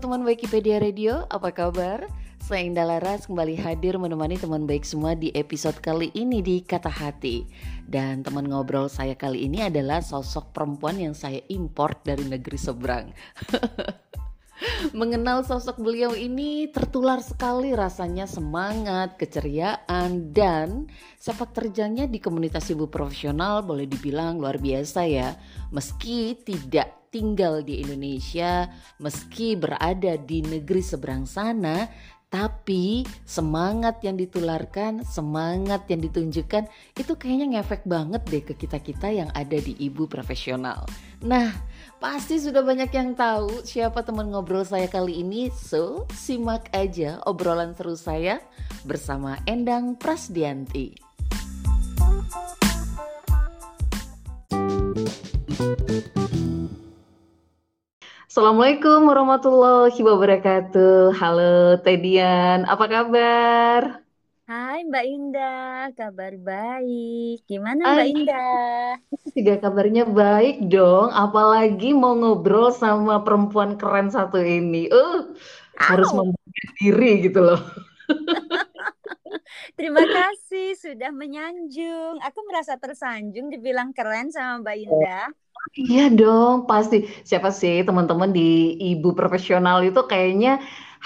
Teman baik IPedia Radio, apa kabar? Saya Indah Laras kembali hadir menemani teman baik semua di episode kali ini di Kata Hati. Dan teman ngobrol saya kali ini adalah sosok perempuan yang saya import dari negeri seberang. Mengenal sosok beliau ini tertular sekali rasanya semangat, keceriaan, dan sepak terjangnya di komunitas ibu profesional boleh dibilang luar biasa ya. Meski tidak tinggal di Indonesia, meski berada di negeri seberang sana, tapi semangat yang ditularkan, semangat yang ditunjukkan itu kayaknya ngefek banget deh ke kita-kita yang ada di ibu profesional. Nah, pasti sudah banyak yang tahu siapa teman ngobrol saya kali ini. So, simak aja obrolan seru saya bersama Endang Prasdianti. Assalamualaikum warahmatullahi wabarakatuh. Halo Tedian, apa kabar? Hai Mbak Indah, kabar baik. Gimana Mbak Ay, Indah? Juga kabarnya baik dong, apalagi mau ngobrol sama perempuan keren satu ini. Uh, harus membanggakan diri gitu loh. terima kasih sudah menyanjung. Aku merasa tersanjung dibilang keren sama Mbak Indah. Iya dong, pasti. Siapa sih teman-teman di ibu profesional itu kayaknya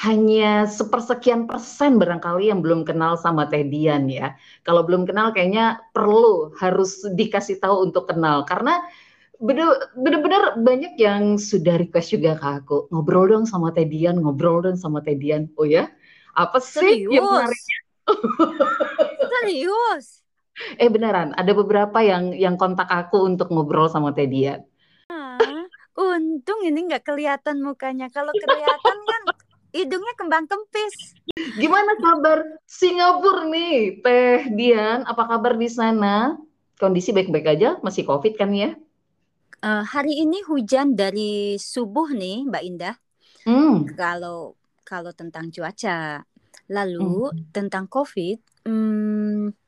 hanya sepersekian persen barangkali yang belum kenal sama Tedian ya. Kalau belum kenal kayaknya perlu harus dikasih tahu untuk kenal karena bener- bener-bener banyak yang sudah request juga ke aku ngobrol dong sama Tedian, ngobrol dong sama Tedian. Oh ya, apa sih yang menarik? Serius? Eh beneran, ada beberapa yang yang kontak aku untuk ngobrol sama Tedian. Ah, untung ini nggak kelihatan mukanya. Kalau kelihatan kan hidungnya kembang kempis. Gimana kabar Singapura nih, Teh Dian? Apa kabar di sana? Kondisi baik-baik aja? Masih COVID kan ya? Eh, hari ini hujan dari subuh nih, Mbak Indah. Hmm. Kalau kalau tentang cuaca, hmm. lalu tentang COVID, hmm,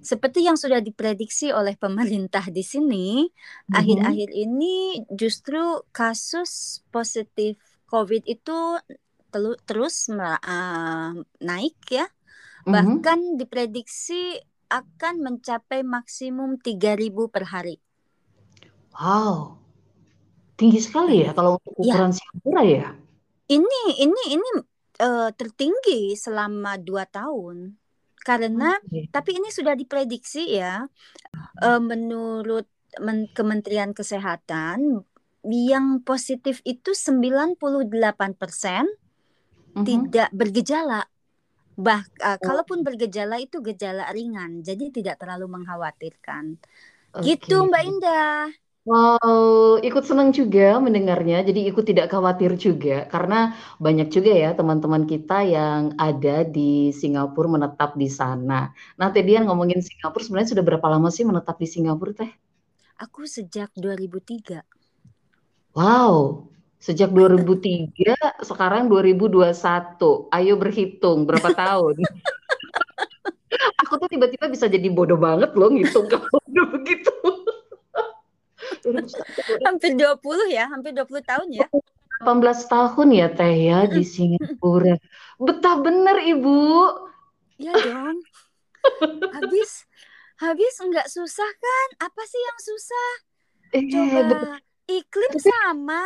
seperti yang sudah diprediksi oleh pemerintah di sini, Mhm. akhir-akhir ini justru kasus positif COVID itu telu- terus ah, naik ya. Mhm. Bahkan diprediksi akan mencapai maksimum 3000 per hari. Wow, tinggi sekali ya kalau untuk Ya, ukuran Singapura ya? ini ini ini eh, tertinggi selama dua tahun. Karena tapi ini sudah diprediksi ya. Eh, menurut Men- Kementerian Kesehatan yang positif itu 98% Mhm. tidak bergejala. Bah, Oh, kalaupun bergejala itu gejala ringan, jadi tidak terlalu mengkhawatirkan. Gitu Oke. Mbak Indah. Wow, ikut senang juga mendengarnya. Jadi ikut tidak khawatir juga karena banyak juga ya teman-teman kita yang ada di Singapura menetap di sana. Nah, Teh Dian ngomongin Singapura sebenarnya sudah berapa lama sih menetap di Singapura, Teh? Aku sejak 2003. Wow, sejak 2003 sekarang 2021. Ayo berhitung berapa tahun? Aku tuh tiba-tiba bisa jadi bodoh banget loh ngitung kalau udah begitu. Hampir 20 ya, hampir 20 tahun ya. 18 tahun ya Teh ya di Singapura. Betah bener Ibu. Iya dong. Habis habis nggak susah kan? Apa sih yang susah? Eh, Coba betul. iklim sama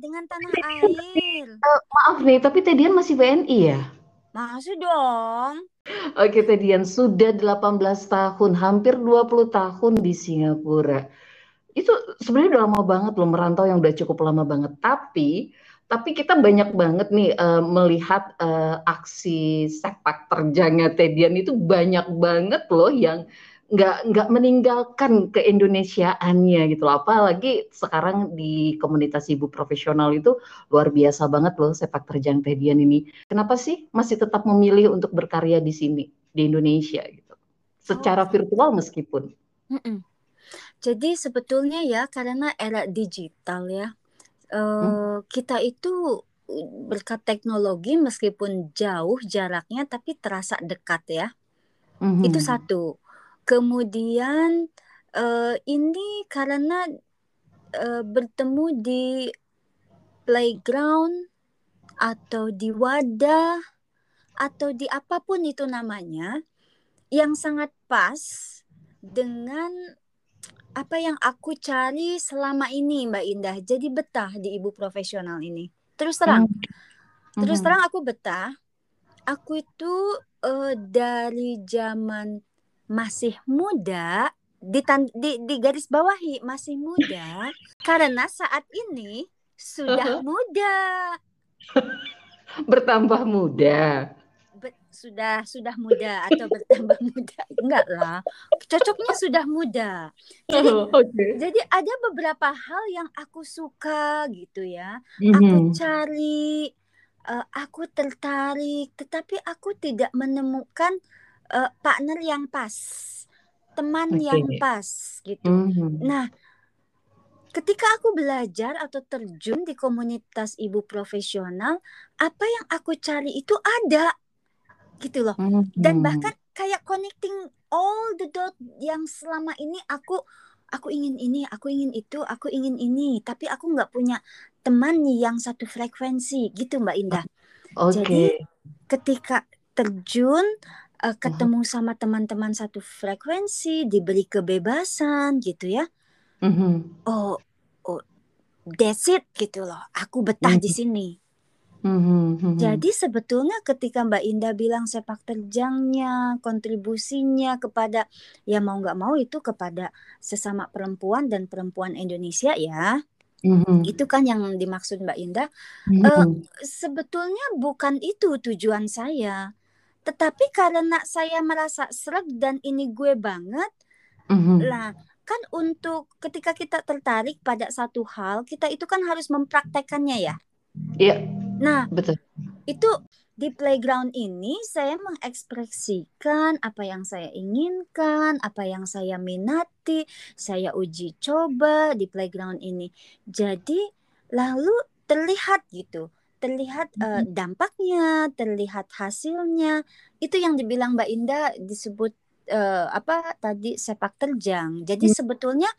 dengan tanah air. Eh, maaf nih, tapi Teh Dian masih WNI ya? Masih dong. Oke, Teh Dian sudah 18 tahun, hampir 20 tahun di Singapura. Itu sebenarnya udah lama banget loh merantau yang udah cukup lama banget. Tapi tapi kita banyak banget nih uh, melihat uh, aksi sepak terjangnya Tedian itu banyak banget loh yang nggak nggak meninggalkan keindonesiaannya gitu loh. Apalagi sekarang di komunitas ibu profesional itu luar biasa banget loh sepak terjang Tedian ini. Kenapa sih masih tetap memilih untuk berkarya di sini di Indonesia gitu? Secara oh. virtual meskipun. Mm -mm. Jadi sebetulnya ya karena era digital ya, uh, hmm? kita itu berkat teknologi meskipun jauh jaraknya tapi terasa dekat ya. Mm-hmm. Itu satu. Kemudian uh, ini karena uh, bertemu di playground atau di wadah atau di apa pun itu namanya yang sangat pas dengan apa yang aku cari selama ini Mbak Indah. Jadi betah di ibu profesional ini. Terus terang. Mm. Terus terang aku betah. Aku itu uh, dari zaman masih muda di, di di garis bawahi masih muda karena saat ini sudah muda bertambah muda sudah sudah muda atau bertambah muda enggak lah cocoknya sudah muda jadi oh, okay. jadi ada beberapa hal yang aku suka gitu ya mm-hmm. aku cari uh, aku tertarik tetapi aku tidak menemukan uh, partner yang pas teman okay. yang pas gitu mm-hmm. nah ketika aku belajar atau terjun di komunitas ibu profesional, apa yang aku cari itu ada gitu loh. Dan hmm. bahkan kayak connecting all the dot yang selama ini aku aku ingin ini, aku ingin itu, aku ingin ini, tapi aku nggak punya teman yang satu frekuensi gitu Mbak Indah. Okay. Jadi ketika terjun uh, ketemu uh sama teman-teman satu frekuensi, diberi kebebasan gitu ya. Mm-hmm. Oh, oh, that's it gitu loh. Aku betah mm-hmm. di sini. Mm-hmm. Jadi sebetulnya ketika Mbak Indah bilang sepak terjangnya, kontribusinya kepada ya mau nggak mau itu kepada sesama perempuan dan perempuan Indonesia ya, mm-hmm. itu kan yang dimaksud Mbak Indah. Mm-hmm. Uh, sebetulnya bukan itu tujuan saya, tetapi karena saya merasa sreg dan ini gue banget, mm-hmm. lah kan untuk ketika kita tertarik pada satu hal, kita itu kan harus mempraktekannya ya. Iya. Nah, betul. Itu di playground ini saya mengekspresikan apa yang saya inginkan, apa yang saya minati, saya uji coba di playground ini. Jadi lalu terlihat gitu, terlihat uh, dampaknya, terlihat hasilnya. Itu yang dibilang Mbak Indah disebut uh, apa tadi sepak terjang. Jadi hmm. sebetulnya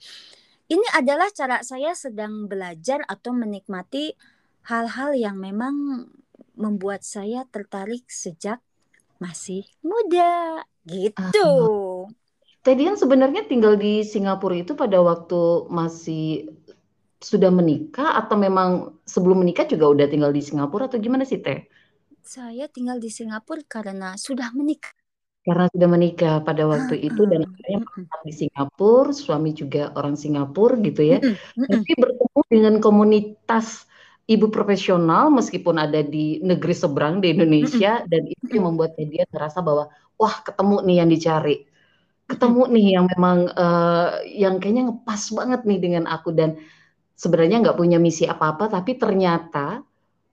ini adalah cara saya sedang belajar atau menikmati hal-hal yang memang membuat saya tertarik sejak masih muda gitu. Uh, Tadi yang sebenarnya tinggal di Singapura itu pada waktu masih sudah menikah atau memang sebelum menikah juga udah tinggal di Singapura atau gimana sih Teh? Saya tinggal di Singapura karena sudah menikah. Karena sudah menikah pada waktu uh, itu dan akhirnya uh, di Singapura, suami juga orang Singapura gitu ya. Uh. Tapi bertemu dengan komunitas ibu profesional meskipun ada di negeri seberang di Indonesia mm -hmm. dan itu yang membuat dia terasa bahwa wah ketemu nih yang dicari ketemu nih yang memang uh, yang kayaknya ngepas banget nih dengan aku dan sebenarnya nggak punya misi apa-apa tapi ternyata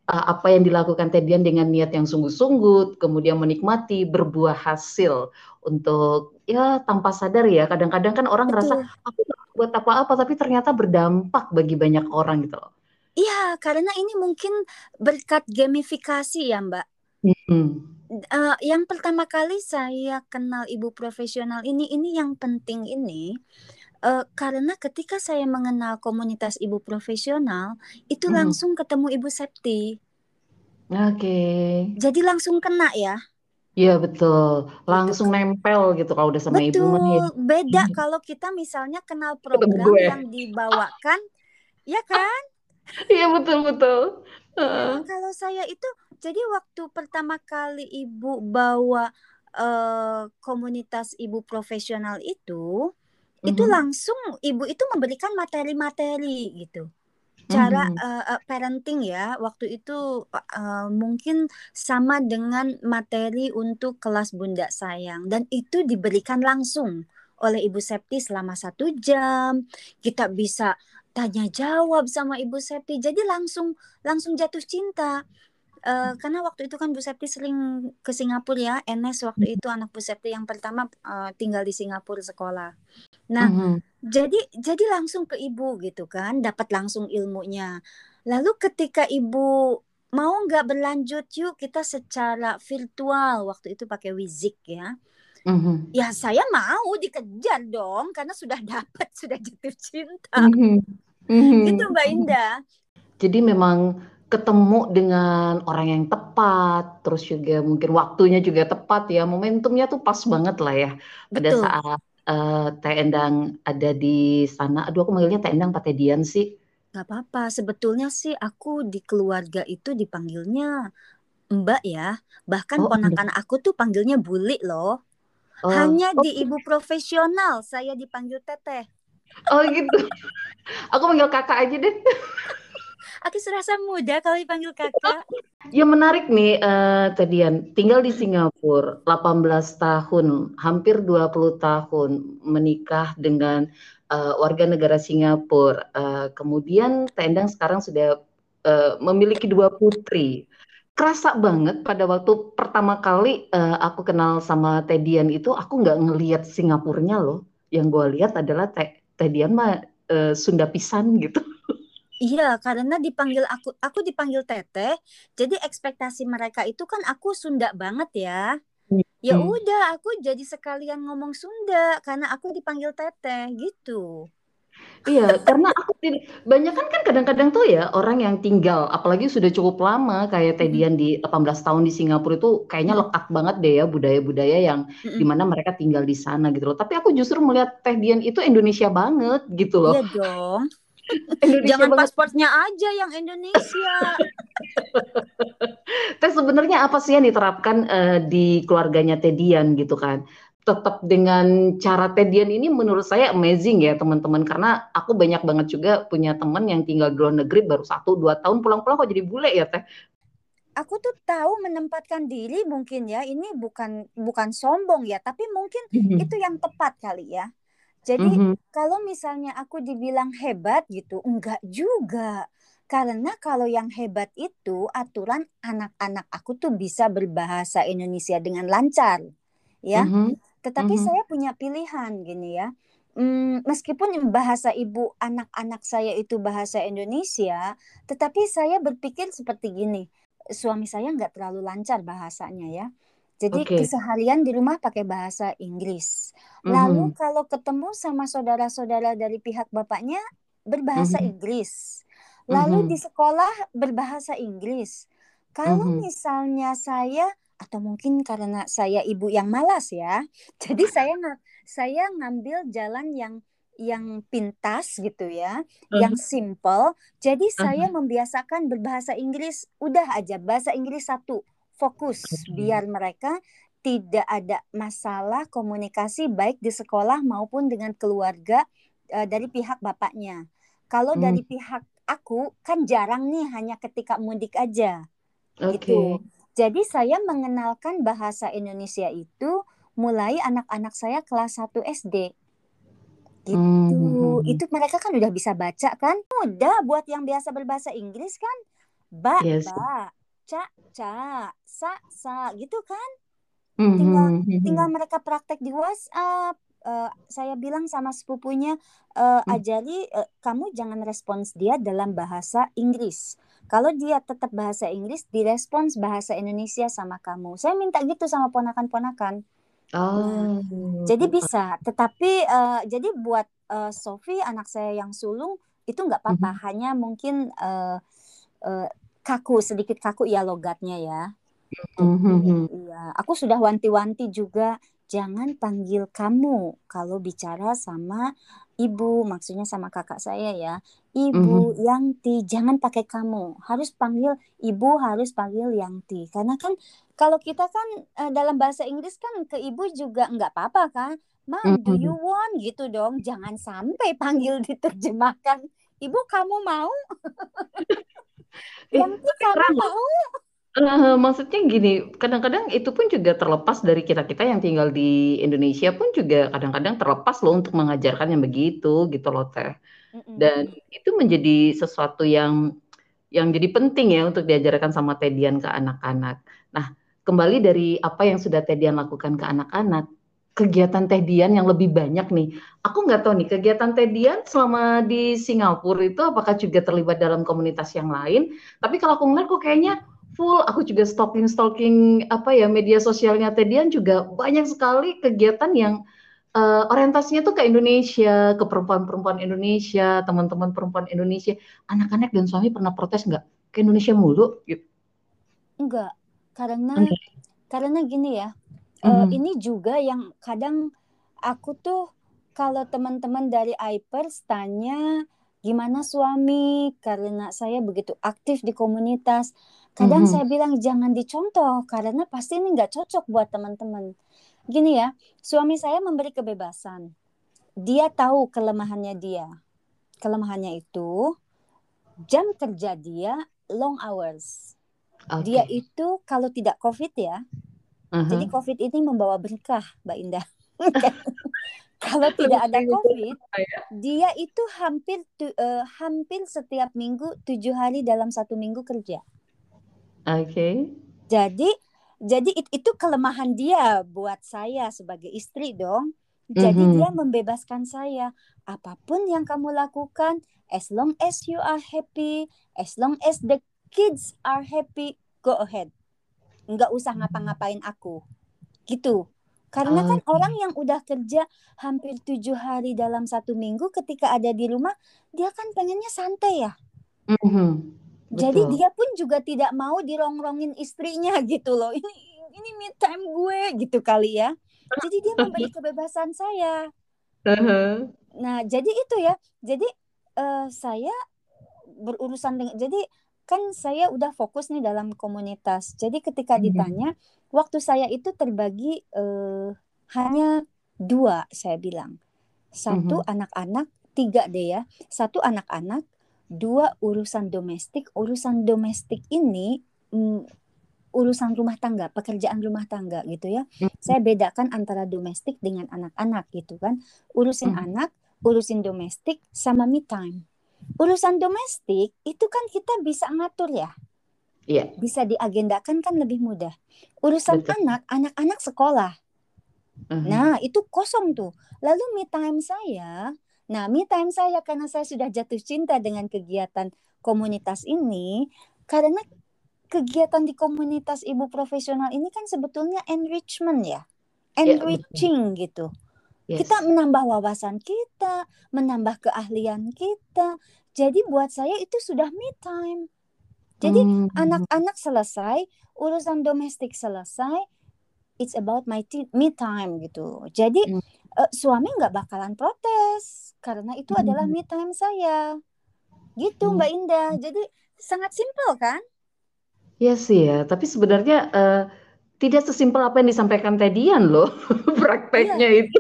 uh, apa yang dilakukan Tedian dengan niat yang sungguh-sungguh kemudian menikmati berbuah hasil untuk ya tanpa sadar ya kadang-kadang kan orang Betul. ngerasa aku buat apa-apa tapi ternyata berdampak bagi banyak orang gitu loh. Iya, karena ini mungkin berkat gamifikasi ya, Mbak. Hmm. Uh, yang pertama kali saya kenal ibu profesional ini, ini yang penting ini, uh, karena ketika saya mengenal komunitas ibu profesional, itu hmm. langsung ketemu Ibu Septi. Oke. Jadi langsung kena ya. Iya betul, gitu langsung kan. nempel gitu kalau udah sama ibu Betul, beda hmm. kalau kita misalnya kenal program yang dibawakan, ya kan? Iya betul betul. Uh. kalau saya itu jadi waktu pertama kali ibu bawa uh, komunitas ibu profesional itu, mm-hmm. itu langsung ibu itu memberikan materi-materi gitu. Cara mm-hmm. uh, uh, parenting ya, waktu itu uh, mungkin sama dengan materi untuk kelas bunda sayang dan itu diberikan langsung oleh Ibu Septi selama satu jam. Kita bisa tanya jawab sama Ibu Septi, jadi langsung langsung jatuh cinta. Uh, karena waktu itu kan Bu Septi sering ke Singapura ya, Enes waktu itu anak Bu Septi yang pertama uh, tinggal di Singapura sekolah. Nah, mm -hmm. jadi jadi langsung ke ibu gitu kan, dapat langsung ilmunya. Lalu ketika ibu mau nggak berlanjut yuk kita secara virtual waktu itu pakai Wizik ya. Mm-hmm. Ya saya mau dikejar dong karena sudah dapat sudah jatuh cinta. Mm-hmm. Mm-hmm. Gitu Mbak Indah. Jadi memang ketemu dengan orang yang tepat, terus juga mungkin waktunya juga tepat ya, momentumnya tuh pas banget lah ya pada Betul. saat uh, Teh Endang ada di sana. Aduh aku manggilnya Teh Endang Pak Dian sih. Gak apa-apa, sebetulnya sih aku di keluarga itu dipanggilnya Mbak ya, bahkan oh, ponakan aku tuh panggilnya Buli loh. Oh. Hanya oh. di ibu profesional saya dipanggil Teteh. Oh gitu. Aku manggil kakak aja deh. Aku serasa muda kalau dipanggil kakak. Ya menarik nih uh, Tedian, tinggal di Singapura 18 tahun, hampir 20 tahun menikah dengan uh, warga negara Singapura. Uh, kemudian Tendang sekarang sudah uh, memiliki dua putri. Kerasa banget pada waktu pertama kali uh, aku kenal sama Tedian itu, aku nggak ngelihat Singapurnya loh. Yang gue lihat adalah Tedian mah uh, Sunda pisan gitu. Iya, karena dipanggil aku aku dipanggil Teteh. Jadi ekspektasi mereka itu kan aku Sunda banget ya. Ya hmm. udah, aku jadi sekalian ngomong Sunda karena aku dipanggil Teteh gitu. Iya, karena aku banyak kan kan kadang-kadang tuh ya orang yang tinggal apalagi sudah cukup lama kayak Tedian di 18 tahun di Singapura itu kayaknya lekat banget deh ya budaya-budaya yang mm di mana mereka tinggal di sana gitu loh. Tapi aku justru melihat Tedian itu Indonesia banget gitu loh. Iya dong. Jangan banget. paspornya aja yang Indonesia. Teh sebenarnya apa sih yang diterapkan uh, di keluarganya Tedian gitu kan? Tetap dengan cara Tedian ini menurut saya amazing ya teman-teman karena aku banyak banget juga punya teman yang tinggal di luar negeri baru satu dua tahun pulang-pulang kok jadi bule ya Teh. Aku tuh tahu menempatkan diri mungkin ya ini bukan bukan sombong ya tapi mungkin mm -hmm. itu yang tepat kali ya jadi mm-hmm. kalau misalnya aku dibilang hebat gitu, enggak juga. Karena kalau yang hebat itu aturan anak-anak aku tuh bisa berbahasa Indonesia dengan lancar, ya. Mm-hmm. Tetapi mm-hmm. saya punya pilihan gini ya. Hmm, meskipun bahasa ibu anak-anak saya itu bahasa Indonesia, tetapi saya berpikir seperti gini, suami saya nggak terlalu lancar bahasanya ya. Jadi okay. keseharian di rumah pakai bahasa Inggris. Lalu mm-hmm. kalau ketemu sama saudara-saudara dari pihak bapaknya berbahasa mm-hmm. Inggris. Lalu mm-hmm. di sekolah berbahasa Inggris. Kalau mm-hmm. misalnya saya atau mungkin karena saya ibu yang malas ya. Jadi saya saya ngambil jalan yang yang pintas gitu ya, uh-huh. yang simple. Jadi uh-huh. saya membiasakan berbahasa Inggris, udah aja bahasa Inggris satu fokus biar mereka tidak ada masalah komunikasi baik di sekolah maupun dengan keluarga uh, dari pihak bapaknya. Kalau hmm. dari pihak aku kan jarang nih hanya ketika mudik aja. Okay. Gitu. Jadi saya mengenalkan bahasa Indonesia itu mulai anak-anak saya kelas 1 SD. Gitu. Hmm. Itu mereka kan udah bisa baca kan? Mudah buat yang biasa berbahasa Inggris kan? Ba, yes. ba, ca, ca, sa, sa, gitu kan? Tinggal hmm, hmm, hmm, tinggal mereka praktek di WhatsApp. Uh, saya bilang sama sepupunya uh, ajari uh, kamu jangan respons dia dalam bahasa Inggris. Kalau dia tetap bahasa Inggris, direspons bahasa Indonesia sama kamu. Saya minta gitu sama ponakan-ponakan. Oh. Jadi bisa, tetapi uh, jadi buat uh, Sofi anak saya yang sulung itu nggak apa-apa, mm-hmm. hanya mungkin uh, uh, kaku sedikit kaku ya logatnya ya. Mm-hmm. Iya, aku sudah wanti-wanti juga jangan panggil kamu kalau bicara sama ibu, maksudnya sama kakak saya ya. Ibu mm-hmm. Yangti, jangan pakai kamu. Harus panggil ibu, harus panggil Yangti. Karena kan kalau kita kan uh, dalam bahasa Inggris kan ke ibu juga nggak apa-apa kan. Ma, mm -hmm. do you want gitu dong. Jangan sampai panggil diterjemahkan. Ibu kamu mau? Yang kamu mau? Uh, maksudnya gini, kadang-kadang itu pun juga terlepas dari kita-kita yang tinggal di Indonesia pun juga kadang-kadang terlepas loh untuk mengajarkan yang begitu gitu loh teh. Dan itu menjadi sesuatu yang yang jadi penting ya untuk diajarkan sama Tedian ke anak-anak. Nah, kembali dari apa yang sudah Tedian lakukan ke anak-anak, kegiatan Tedian yang lebih banyak nih. Aku nggak tahu nih kegiatan Tedian selama di Singapura itu apakah juga terlibat dalam komunitas yang lain. Tapi kalau aku ngeliat kok kayaknya full. Aku juga stalking stalking apa ya media sosialnya Tedian juga banyak sekali kegiatan yang uh, orientasinya tuh ke Indonesia, ke perempuan-perempuan Indonesia, teman-teman perempuan Indonesia. Anak-anak dan suami pernah protes nggak ke Indonesia mulu? Gitu. Enggak karena okay. karena gini ya mm-hmm. uh, ini juga yang kadang aku tuh kalau teman-teman dari Ipers tanya gimana suami karena saya begitu aktif di komunitas kadang mm-hmm. saya bilang jangan dicontoh karena pasti ini nggak cocok buat teman-teman gini ya suami saya memberi kebebasan dia tahu kelemahannya dia kelemahannya itu jam kerja dia long hours Okay. Dia itu kalau tidak COVID ya, uh-huh. jadi COVID ini membawa berkah, Mbak Indah. kalau tidak ada COVID, ya. dia itu hampir tu, uh, hampir setiap minggu tujuh hari dalam satu minggu kerja. Oke. Okay. Jadi jadi it, itu kelemahan dia buat saya sebagai istri dong. Jadi mm-hmm. dia membebaskan saya. Apa pun yang kamu lakukan, as long as you are happy, as long as the kids are happy, go ahead. Nggak usah ngapa-ngapain aku. Gitu. Karena kan orang yang udah kerja hampir tujuh hari dalam satu minggu ketika ada di rumah, dia kan pengennya santai ya. Mm-hmm. Jadi dia pun juga tidak mau dirongrongin istrinya gitu loh. Ini ini me time gue gitu kali ya. Jadi dia memberi kebebasan saya. Uh-huh. Nah jadi itu ya. Jadi uh, saya berurusan dengan. Jadi kan saya udah fokus nih dalam komunitas. Jadi ketika hmm. ditanya, waktu saya itu terbagi uh, hanya dua, saya bilang. Satu hmm. anak-anak, tiga deh ya. Satu anak-anak, dua urusan domestik. Urusan domestik ini um, urusan rumah tangga, pekerjaan rumah tangga gitu ya. Hmm. Saya bedakan antara domestik dengan anak-anak gitu kan. Urusin hmm. anak, urusin domestik sama me time urusan domestik itu kan kita bisa ngatur ya. Iya. Bisa diagendakan kan lebih mudah. Urusan Betul. anak, anak-anak sekolah. Uh-huh. Nah, itu kosong tuh. Lalu me time saya, nah me time saya karena saya sudah jatuh cinta dengan kegiatan komunitas ini, karena kegiatan di komunitas ibu profesional ini kan sebetulnya enrichment ya. Iya, Enriching ya, gitu. Yes. Kita menambah wawasan kita, menambah keahlian kita, jadi buat saya itu sudah me time. Jadi hmm. anak-anak hmm. selesai, urusan domestik selesai, it's about my me time gitu. Jadi hmm. Uh, suami nggak bakalan protes karena itu hmm. adalah me time saya. Gitu hmm. Mbak Indah. Jadi sangat simpel kan? Iya sih ya, tapi sebenarnya uh, tidak sesimpel apa yang disampaikan Tedian loh prakteknya iya. itu.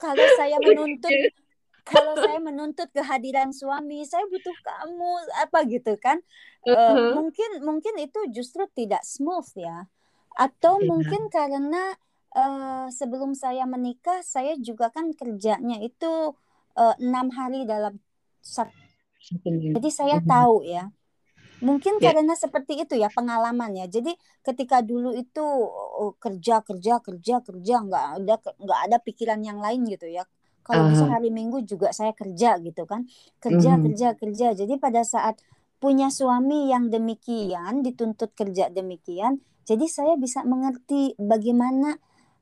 Kalau saya menuntut kalau saya menuntut kehadiran suami saya butuh kamu apa gitu kan uh, mungkin mungkin itu justru tidak smooth ya atau yeah. mungkin karena uh, sebelum saya menikah saya juga kan kerjanya itu eh, enam uh, hari dalam satu jadi saya mhm. tahu ya mungkin yeah. karena seperti itu ya pengalaman ya jadi ketika dulu itu oh, kerja kerja kerja kerja nggak ada nggak ada pikiran yang lain gitu ya kalau uh. bisa hari minggu juga saya kerja gitu kan kerja uh. kerja kerja jadi pada saat punya suami yang demikian dituntut kerja demikian jadi saya bisa mengerti bagaimana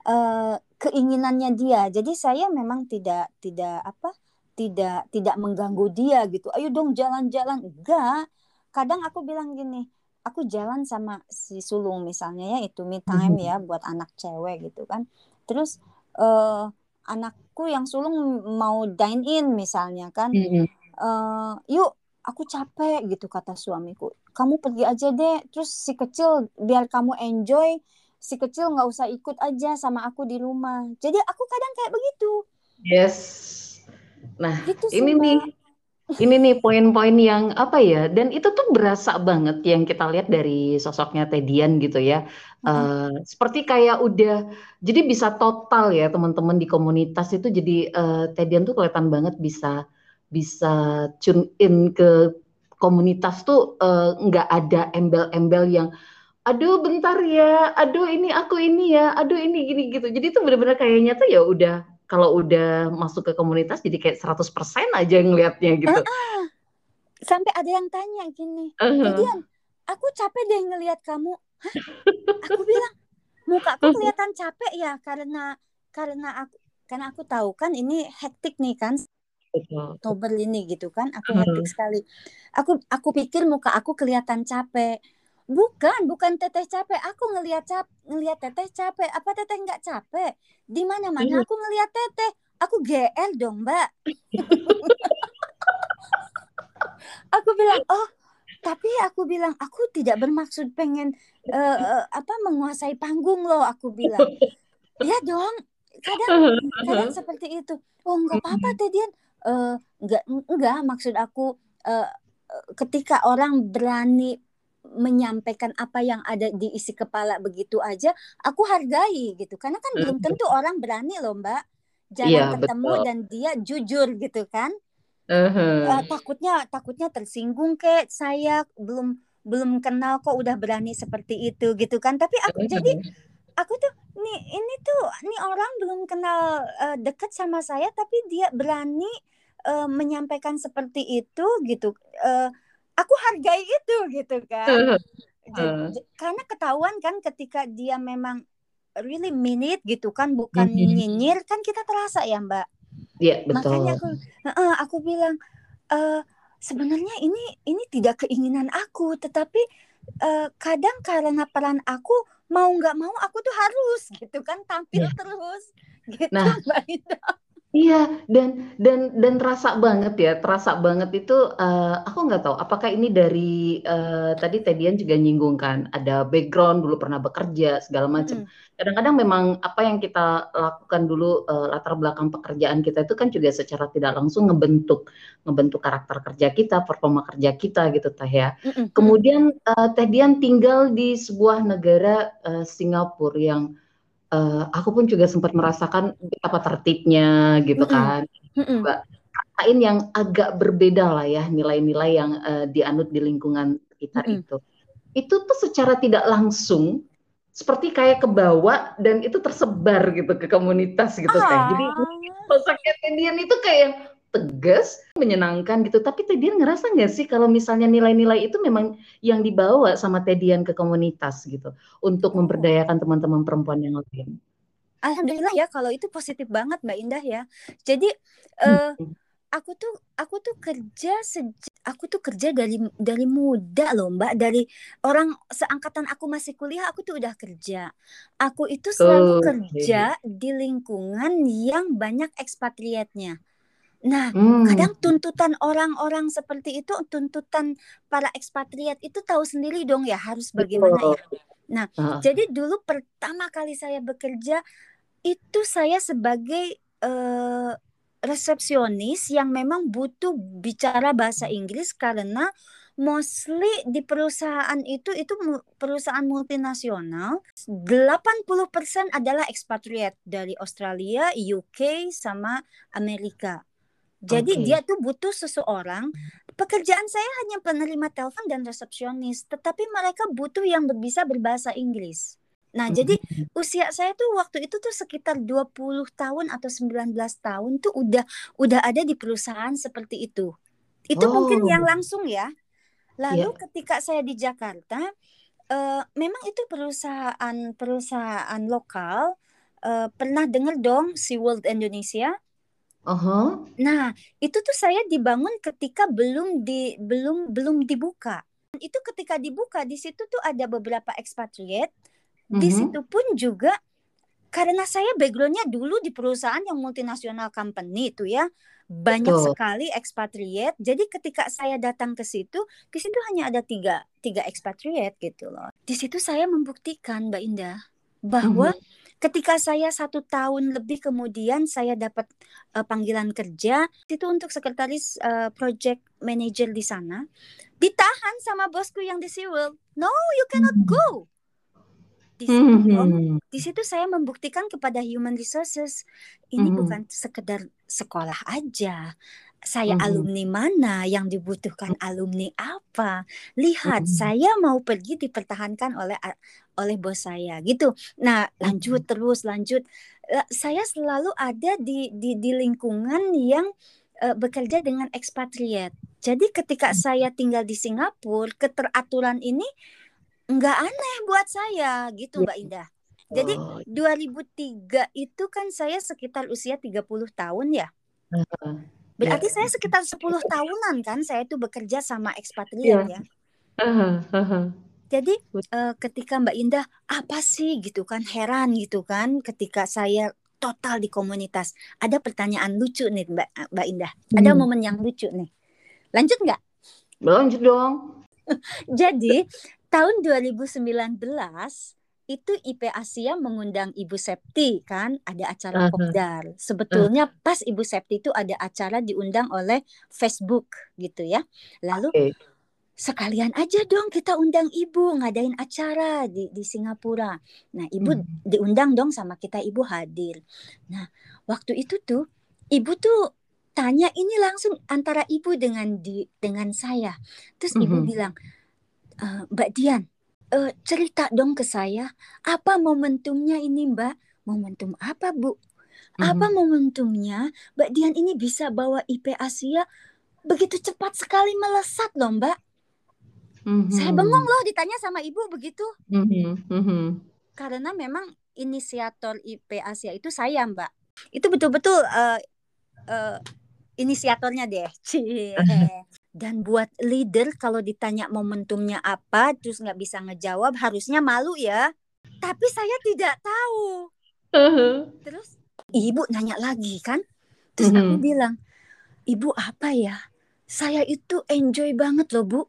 uh, keinginannya dia. Jadi saya memang tidak tidak apa tidak tidak mengganggu dia gitu. Ayo dong jalan-jalan. Enggak. Kadang aku bilang gini, aku jalan sama si sulung misalnya ya itu me time mm-hmm. ya buat anak cewek gitu kan. Terus uh, anakku yang sulung mau dine in misalnya kan. Uh, yuk aku capek gitu kata suamiku kamu pergi aja deh terus si kecil biar kamu enjoy si kecil nggak usah ikut aja sama aku di rumah. Jadi aku kadang kayak begitu. Yes. Nah gitu ini nih ini nih poin-poin yang apa ya dan itu tuh berasa banget yang kita lihat dari sosoknya Tedian gitu ya. Hmm. uh, seperti kayak udah jadi bisa total ya teman-teman di komunitas itu jadi uh, Tedian tuh kelihatan banget bisa bisa tune in ke komunitas tuh eh, nggak uh, ada embel-embel yang aduh bentar ya, aduh ini aku ini ya, aduh ini gini gitu. Jadi itu benar-benar kayaknya tuh ya udah kalau udah masuk ke komunitas jadi kayak 100% aja ngelihatnya gitu. Uh -uh. Sampai ada yang tanya gini, uh -huh. aku capek deh ngelihat kamu. Hah? Aku bilang, muka aku kelihatan capek ya karena karena aku karena aku tahu kan ini hektik nih kan Oktober ini gitu kan aku ngetik hmm. sekali aku aku pikir muka aku kelihatan capek bukan bukan teteh capek. Aku ngelihat cap ngelihat teteh capek. Apa teteh nggak capek? Di mana mana iya. aku ngelihat teteh. Aku gl dong mbak. Aku bilang oh tapi aku bilang aku tidak bermaksud pengen uh, uh, apa menguasai panggung loh aku bilang. Ya dong. Kadang kadang seperti itu. Oh nggak apa-apa teh Dian. Uh, enggak enggak maksud aku uh, ketika orang berani menyampaikan apa yang ada di isi kepala begitu aja aku hargai gitu karena kan belum mm-hmm. tentu orang berani loh mbak jangan yeah, ketemu betul. dan dia jujur gitu kan uh-huh. uh, takutnya takutnya tersinggung kayak saya belum belum kenal kok udah berani seperti itu gitu kan tapi aku uh-huh. jadi aku tuh nih ini tuh nih orang belum kenal uh, dekat sama saya tapi dia berani uh, menyampaikan seperti itu gitu uh, aku hargai itu gitu kan uh. karena ketahuan kan ketika dia memang really minute gitu kan bukan mm-hmm. nyinyir kan kita terasa ya mbak Iya betul makanya aku uh, aku bilang uh, sebenarnya ini ini tidak keinginan aku tetapi uh, kadang karena peran aku mau nggak mau aku tuh harus gitu kan tampil yeah. terus gitu nah, mbak Ida Iya, dan dan dan terasa banget ya, terasa banget itu uh, aku nggak tahu apakah ini dari uh, tadi Tedian juga nyinggung kan, ada background dulu pernah bekerja segala macam. Hmm. Kadang-kadang memang apa yang kita lakukan dulu uh, latar belakang pekerjaan kita itu kan juga secara tidak langsung ngebentuk ngebentuk karakter kerja kita, performa kerja kita gitu teh ya. Hmm. Kemudian uh, Tedian tinggal di sebuah negara uh, Singapura yang uh, aku pun juga sempat merasakan betapa tertibnya gitu kan. Mm-hmm. Rasain yang agak berbeda lah ya nilai-nilai yang uh, dianut di lingkungan sekitar mm-hmm. itu. Itu tuh secara tidak langsung seperti kayak kebawa dan itu tersebar gitu ke komunitas gitu ah. kan. Jadi sosoknya Tendian itu kayak tegas, menyenangkan gitu. Tapi Tedian ngerasa nggak sih kalau misalnya nilai-nilai itu memang yang dibawa sama Tedian ke komunitas gitu untuk memberdayakan teman-teman perempuan yang lain? Alhamdulillah ya kalau itu positif banget Mbak Indah ya. Jadi uh, aku tuh aku tuh kerja sejak aku tuh kerja dari dari muda loh Mbak dari orang seangkatan aku masih kuliah aku tuh udah kerja. Aku itu selalu oh, kerja di lingkungan yang banyak ekspatriatnya. Nah, hmm. kadang tuntutan orang-orang seperti itu, tuntutan para ekspatriat itu tahu sendiri dong ya harus bagaimana ya. Nah, uh. jadi dulu pertama kali saya bekerja itu saya sebagai uh, resepsionis yang memang butuh bicara bahasa Inggris karena mostly di perusahaan itu itu perusahaan multinasional 80% adalah expatriate dari Australia, UK sama Amerika. Jadi okay. dia tuh butuh seseorang. Pekerjaan saya hanya penerima telepon dan resepsionis, tetapi mereka butuh yang bisa berbahasa Inggris. Nah, mm -hmm. jadi usia saya tuh waktu itu tuh sekitar 20 tahun atau 19 tahun tuh udah udah ada di perusahaan seperti itu. Itu oh. mungkin yang langsung ya. Lalu yeah. ketika saya di Jakarta, uh, memang itu perusahaan perusahaan lokal. Uh, pernah dengar dong SeaWorld Indonesia? Uh-huh. Nah, itu tuh saya dibangun ketika belum di belum belum dibuka. Itu ketika dibuka di situ tuh ada beberapa ekspatriat. Di uh-huh. situ pun juga karena saya backgroundnya dulu di perusahaan yang multinasional company itu ya banyak Betul. sekali ekspatriat. Jadi ketika saya datang ke situ, di situ hanya ada tiga tiga ekspatriat gitu loh. Di situ saya membuktikan Mbak Indah bahwa uh-huh ketika saya satu tahun lebih kemudian saya dapat uh, panggilan kerja itu untuk sekretaris uh, project manager di sana ditahan sama bosku yang di SeaWorld no you cannot hmm. go di situ mm-hmm. di situ saya membuktikan kepada human resources ini mm-hmm. bukan sekedar sekolah aja saya mm-hmm. alumni mana yang dibutuhkan alumni apa lihat mm-hmm. saya mau pergi dipertahankan oleh oleh bos saya gitu nah lanjut mm-hmm. terus lanjut saya selalu ada di di di lingkungan yang uh, bekerja dengan ekspatriat jadi ketika mm-hmm. saya tinggal di Singapura keteraturan ini nggak aneh buat saya gitu iya. Mbak Indah jadi oh. 2003 itu kan saya sekitar usia 30 tahun ya Berarti yeah. saya sekitar 10 tahunan kan saya itu bekerja sama ekspatriat yeah. ya. Uh-huh, uh-huh. Jadi uh, ketika Mbak Indah apa sih gitu kan heran gitu kan ketika saya total di komunitas. Ada pertanyaan lucu nih Mbak Mbak Indah. Ada hmm. momen yang lucu nih. Lanjut nggak? Lanjut dong. Jadi tahun 2019 itu IP Asia mengundang Ibu Septi kan ada acara uh -huh. Sebetulnya uh. pas Ibu Septi itu ada acara diundang oleh Facebook gitu ya. Lalu okay. sekalian aja dong kita undang Ibu ngadain acara di di Singapura. Nah, Ibu hmm. diundang dong sama kita Ibu hadir. Nah, waktu itu tuh Ibu tuh tanya ini langsung antara Ibu dengan di dengan saya. Terus Ibu -hmm. bilang, e, Mbak Dian, uh, cerita dong ke saya apa momentumnya ini Mbak momentum apa Bu apa mm-hmm. momentumnya Mbak Dian ini bisa bawa IP Asia begitu cepat sekali melesat loh Mbak mm-hmm. saya bengong loh ditanya sama ibu begitu mm-hmm. Mm-hmm. karena memang inisiator IP Asia itu saya Mbak itu betul-betul uh, uh, inisiatornya deh. Cie. Dan buat leader kalau ditanya momentumnya apa terus nggak bisa ngejawab harusnya malu ya. Tapi saya tidak tahu. Uh-huh. Terus ibu nanya lagi kan. Terus uh-huh. aku bilang, ibu apa ya? Saya itu enjoy banget loh bu.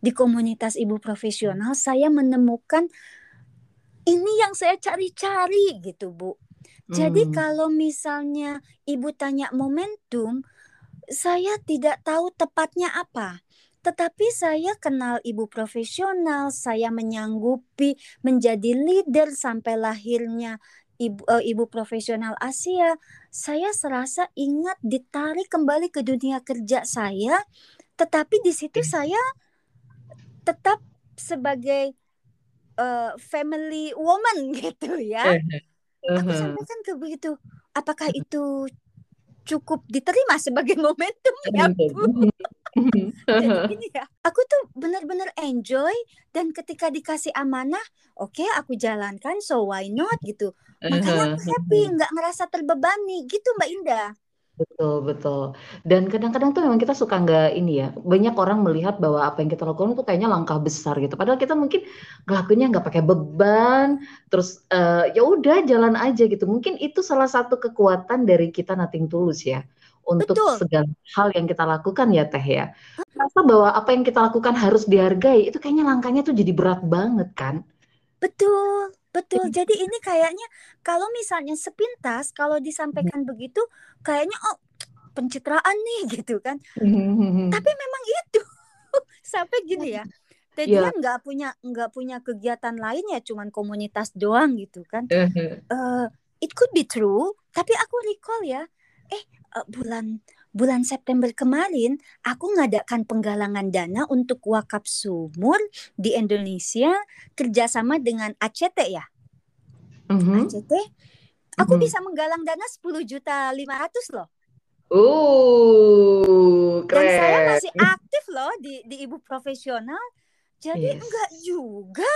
Di komunitas ibu profesional saya menemukan ini yang saya cari-cari gitu bu. Jadi hmm. kalau misalnya ibu tanya momentum, saya tidak tahu tepatnya apa. Tetapi saya kenal ibu profesional, saya menyanggupi menjadi leader sampai lahirnya ibu, uh, ibu profesional Asia. Saya serasa ingat ditarik kembali ke dunia kerja saya, tetapi di situ saya tetap sebagai uh, family woman gitu ya. Aku sampaikan ke begitu. Apakah itu cukup diterima sebagai momentum ya Bu. Jadi gini ya, aku tuh benar-benar enjoy dan ketika dikasih amanah, oke okay, aku jalankan, so why not gitu. Makanya aku happy, nggak ngerasa terbebani gitu Mbak Indah. Betul, betul. Dan kadang-kadang tuh memang kita suka nggak ini ya, banyak orang melihat bahwa apa yang kita lakukan itu kayaknya langkah besar gitu. Padahal kita mungkin ngelakuinnya nggak pakai beban, terus uh, ya udah jalan aja gitu. Mungkin itu salah satu kekuatan dari kita Nothing Tulus ya, untuk Betul. segala hal yang kita lakukan ya Teh ya. Rasa bahwa apa yang kita lakukan harus dihargai, itu kayaknya langkahnya tuh jadi berat banget kan. Betul. Betul. Jadi ini kayaknya kalau misalnya sepintas kalau disampaikan begitu kayaknya oh pencitraan nih gitu kan. Tapi memang itu sampai gini ya Tedian nggak yeah. punya nggak punya kegiatan lain ya cuman komunitas doang gitu kan uh, it could be true tapi aku recall ya eh uh, bulan bulan September kemarin aku ngadakan penggalangan dana untuk wakaf sumur di Indonesia kerjasama dengan ACT ya mm-hmm. ACT aku mm-hmm. bisa menggalang dana 10 juta 500 loh Uh, keren. Dan saya masih aktif loh di di ibu profesional. Jadi yes. enggak juga.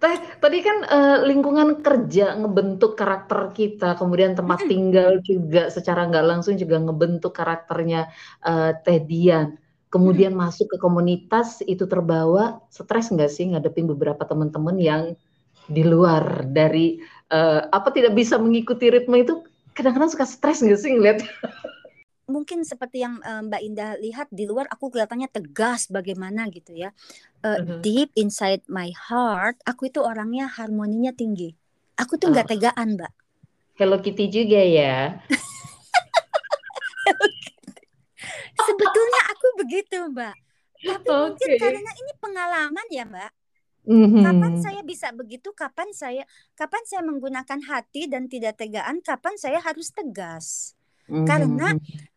Teh, tadi kan uh, lingkungan kerja ngebentuk karakter kita, kemudian tempat tinggal juga secara nggak langsung juga ngebentuk karakternya uh, Teh Dian. Kemudian masuk ke komunitas itu terbawa stres nggak sih ngadepin beberapa teman-teman yang di luar dari uh, apa tidak bisa mengikuti ritme itu kadang-kadang suka stres nggak sih ngeliat? mungkin seperti yang uh, Mbak Indah lihat di luar aku kelihatannya tegas bagaimana gitu ya. Uh, uh-huh. Deep inside my heart, aku itu orangnya harmoninya tinggi. Aku tuh nggak oh. tegaan, Mbak. Hello Kitty juga ya. Sebetulnya aku begitu, Mbak. Tapi okay. mungkin karena ini pengalaman ya, Mbak. Mm-hmm. Kapan saya bisa begitu? Kapan saya kapan saya menggunakan hati dan tidak tegaan? Kapan saya harus tegas? Mm-hmm. Karena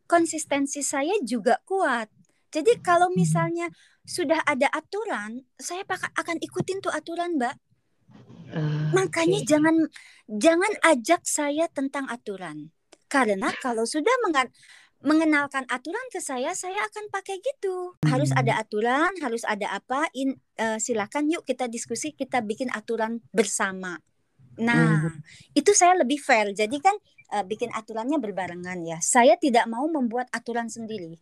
konsistensi saya juga kuat. Jadi kalau misalnya sudah ada aturan, saya akan ikutin tuh aturan, Mbak. Uh, Makanya okay. jangan jangan ajak saya tentang aturan. Karena kalau sudah mengenalkan aturan ke saya, saya akan pakai gitu. Hmm. Harus ada hmm. aturan, harus ada apa? In, uh, silakan yuk kita diskusi, kita bikin aturan bersama. Nah, hmm. itu saya lebih fair. Jadi kan uh, bikin aturannya berbarengan ya. Saya tidak mau membuat aturan sendiri.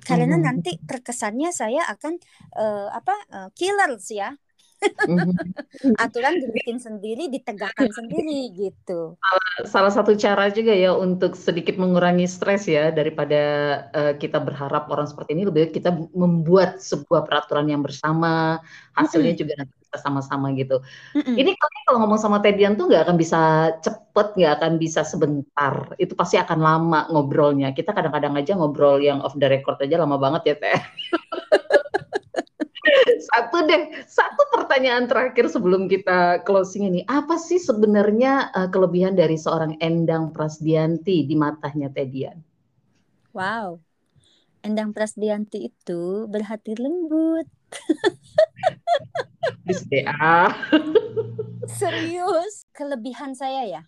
Karena hmm. nanti terkesannya saya akan uh, apa uh, killers ya. Mm-hmm. aturan dibikin sendiri, ditegakkan sendiri gitu. Salah, satu cara juga ya untuk sedikit mengurangi stres ya daripada uh, kita berharap orang seperti ini lebih baik kita membuat sebuah peraturan yang bersama, hasilnya juga nanti kita sama-sama gitu. Mm-mm. Ini kalau ngomong sama Tedian tuh nggak akan bisa cepet, nggak akan bisa sebentar. Itu pasti akan lama ngobrolnya. Kita kadang-kadang aja ngobrol yang off the record aja lama banget ya Teh. satu deh, satu pertanyaan terakhir sebelum kita closing ini. Apa sih sebenarnya uh, kelebihan dari seorang Endang Prasdianti di matanya Tedian? Wow, Endang Prasdianti itu berhati lembut. SDA. Serius, kelebihan saya ya.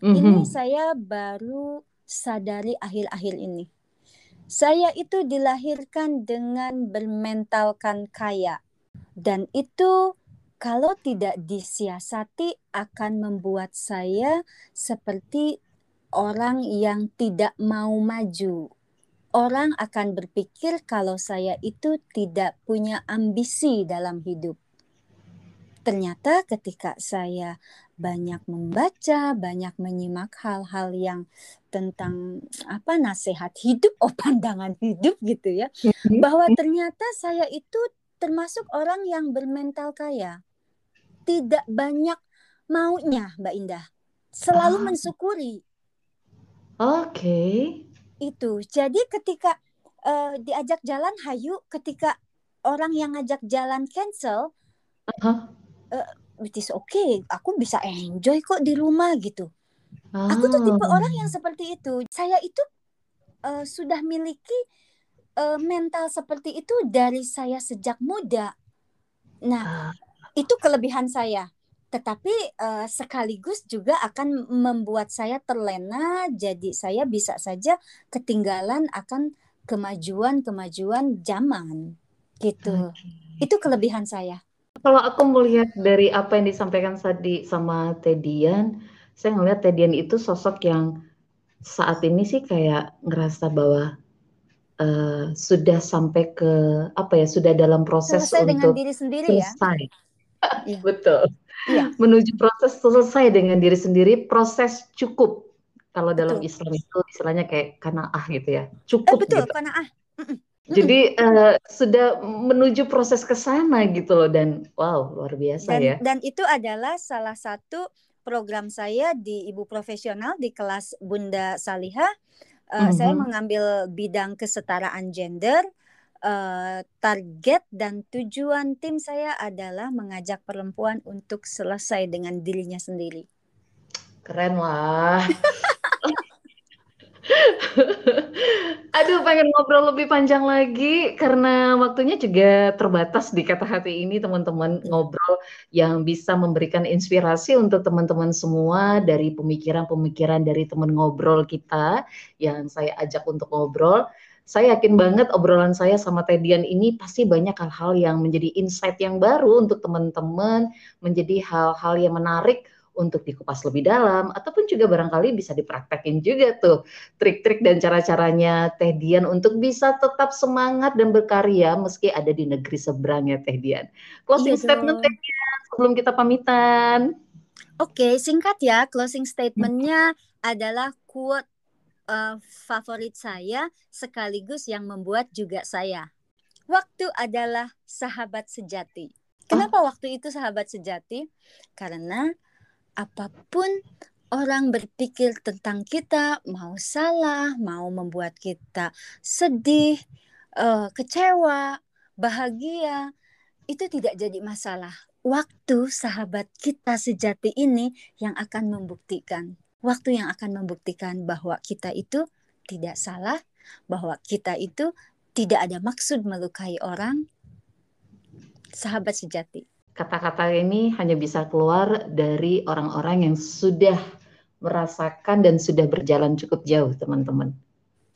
Mm-hmm. Ini saya baru sadari akhir-akhir ini. Saya itu dilahirkan dengan bermentalkan kaya. Dan itu kalau tidak disiasati akan membuat saya seperti orang yang tidak mau maju orang akan berpikir kalau saya itu tidak punya ambisi dalam hidup. Ternyata ketika saya banyak membaca, banyak menyimak hal-hal yang tentang apa nasihat hidup, oh pandangan hidup gitu ya, mm-hmm. bahwa ternyata saya itu termasuk orang yang bermental kaya. Tidak banyak maunya, Mbak Indah. Selalu oh. mensyukuri. Oke. Okay itu. Jadi ketika uh, diajak jalan hayu, ketika orang yang ngajak jalan cancel, uh-huh. uh, it is okay. Aku bisa enjoy kok di rumah gitu. Oh. Aku tuh tipe orang yang seperti itu. Saya itu uh, sudah miliki uh, mental seperti itu dari saya sejak muda. Nah, uh. itu kelebihan saya tetapi uh, sekaligus juga akan membuat saya terlena jadi saya bisa saja ketinggalan akan kemajuan-kemajuan zaman gitu. Okay. Itu kelebihan saya. Kalau aku melihat dari apa yang disampaikan tadi sama Tedian, saya ngelihat Tedian itu sosok yang saat ini sih kayak ngerasa bahwa uh, sudah sampai ke apa ya, sudah dalam proses selesai untuk dengan diri sendiri ya. selesai. ya. Betul iya. menuju proses selesai dengan diri sendiri, proses cukup. Kalau dalam Islam itu istilahnya kayak kanaah gitu ya, cukup. Eh, betul, gitu. kanaah. Jadi uh, sudah menuju proses ke sana gitu loh dan wow luar biasa dan, ya. Dan itu adalah salah satu program saya di ibu profesional di kelas Bunda Saliha. Uh, mm -hmm. Saya mengambil bidang kesetaraan gender uh, target dan tujuan tim saya adalah mengajak perempuan untuk selesai dengan dirinya sendiri. Keren lah. Aduh, pengen ngobrol lebih panjang lagi karena waktunya juga terbatas di kata hati ini, teman-teman ngobrol yang bisa memberikan inspirasi untuk teman-teman semua dari pemikiran-pemikiran dari teman ngobrol kita yang saya ajak untuk ngobrol saya yakin banget obrolan saya sama Tedian ini pasti banyak hal-hal yang menjadi insight yang baru untuk teman-teman, menjadi hal-hal yang menarik untuk dikupas lebih dalam ataupun juga barangkali bisa dipraktekin juga tuh trik-trik dan cara-caranya Teh Dian untuk bisa tetap semangat dan berkarya meski ada di negeri seberang ya Teh Dian. Closing iya statement Teh Dian sebelum kita pamitan. Oke, singkat ya. Closing statementnya adalah quote uh, favorit saya sekaligus yang membuat juga saya. Waktu adalah sahabat sejati. Kenapa oh. waktu itu sahabat sejati? Karena apa pun orang berpikir tentang kita, mau salah, mau membuat kita sedih, uh, kecewa, bahagia, itu tidak jadi masalah. Waktu sahabat kita sejati ini yang akan membuktikan waktu yang akan membuktikan bahwa kita itu tidak salah, bahwa kita itu tidak ada maksud melukai orang. Sahabat sejati. Kata-kata ini hanya bisa keluar dari orang-orang yang sudah merasakan dan sudah berjalan cukup jauh, teman-teman.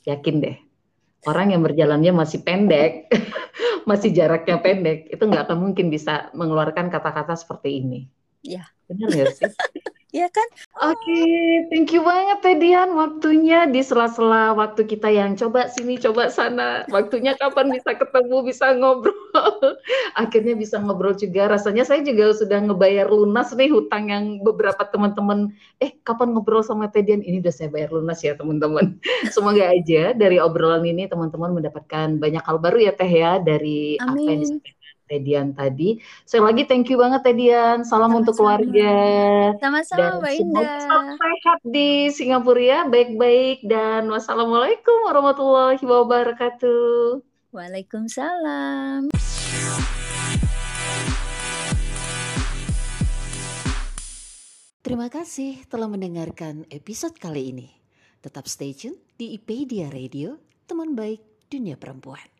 Yakin deh. Orang yang berjalannya masih pendek, masih jaraknya pendek, itu nggak akan mungkin bisa mengeluarkan kata-kata seperti ini. Ya. Benar nggak sih? Iya kan? Oke, okay, thank you banget Tedian waktunya di sela-sela waktu kita yang coba sini coba sana. Waktunya kapan bisa ketemu, bisa ngobrol. Akhirnya bisa ngobrol juga. Rasanya saya juga sudah ngebayar lunas nih hutang yang beberapa teman-teman eh kapan ngobrol sama Tedian ini udah saya bayar lunas ya teman-teman. Semoga aja dari obrolan ini teman-teman mendapatkan banyak hal baru ya Teh ya dari Amin. apa yang Tedian tadi. Saya lagi thank you banget Tedian. Salam Sama-sama. untuk keluarga. Sama-sama Mbak Indah. sehat di Singapura ya, baik-baik dan wassalamualaikum warahmatullahi wabarakatuh. Waalaikumsalam. Terima kasih telah mendengarkan episode kali ini. Tetap stay tune di IPedia Radio, teman baik dunia perempuan.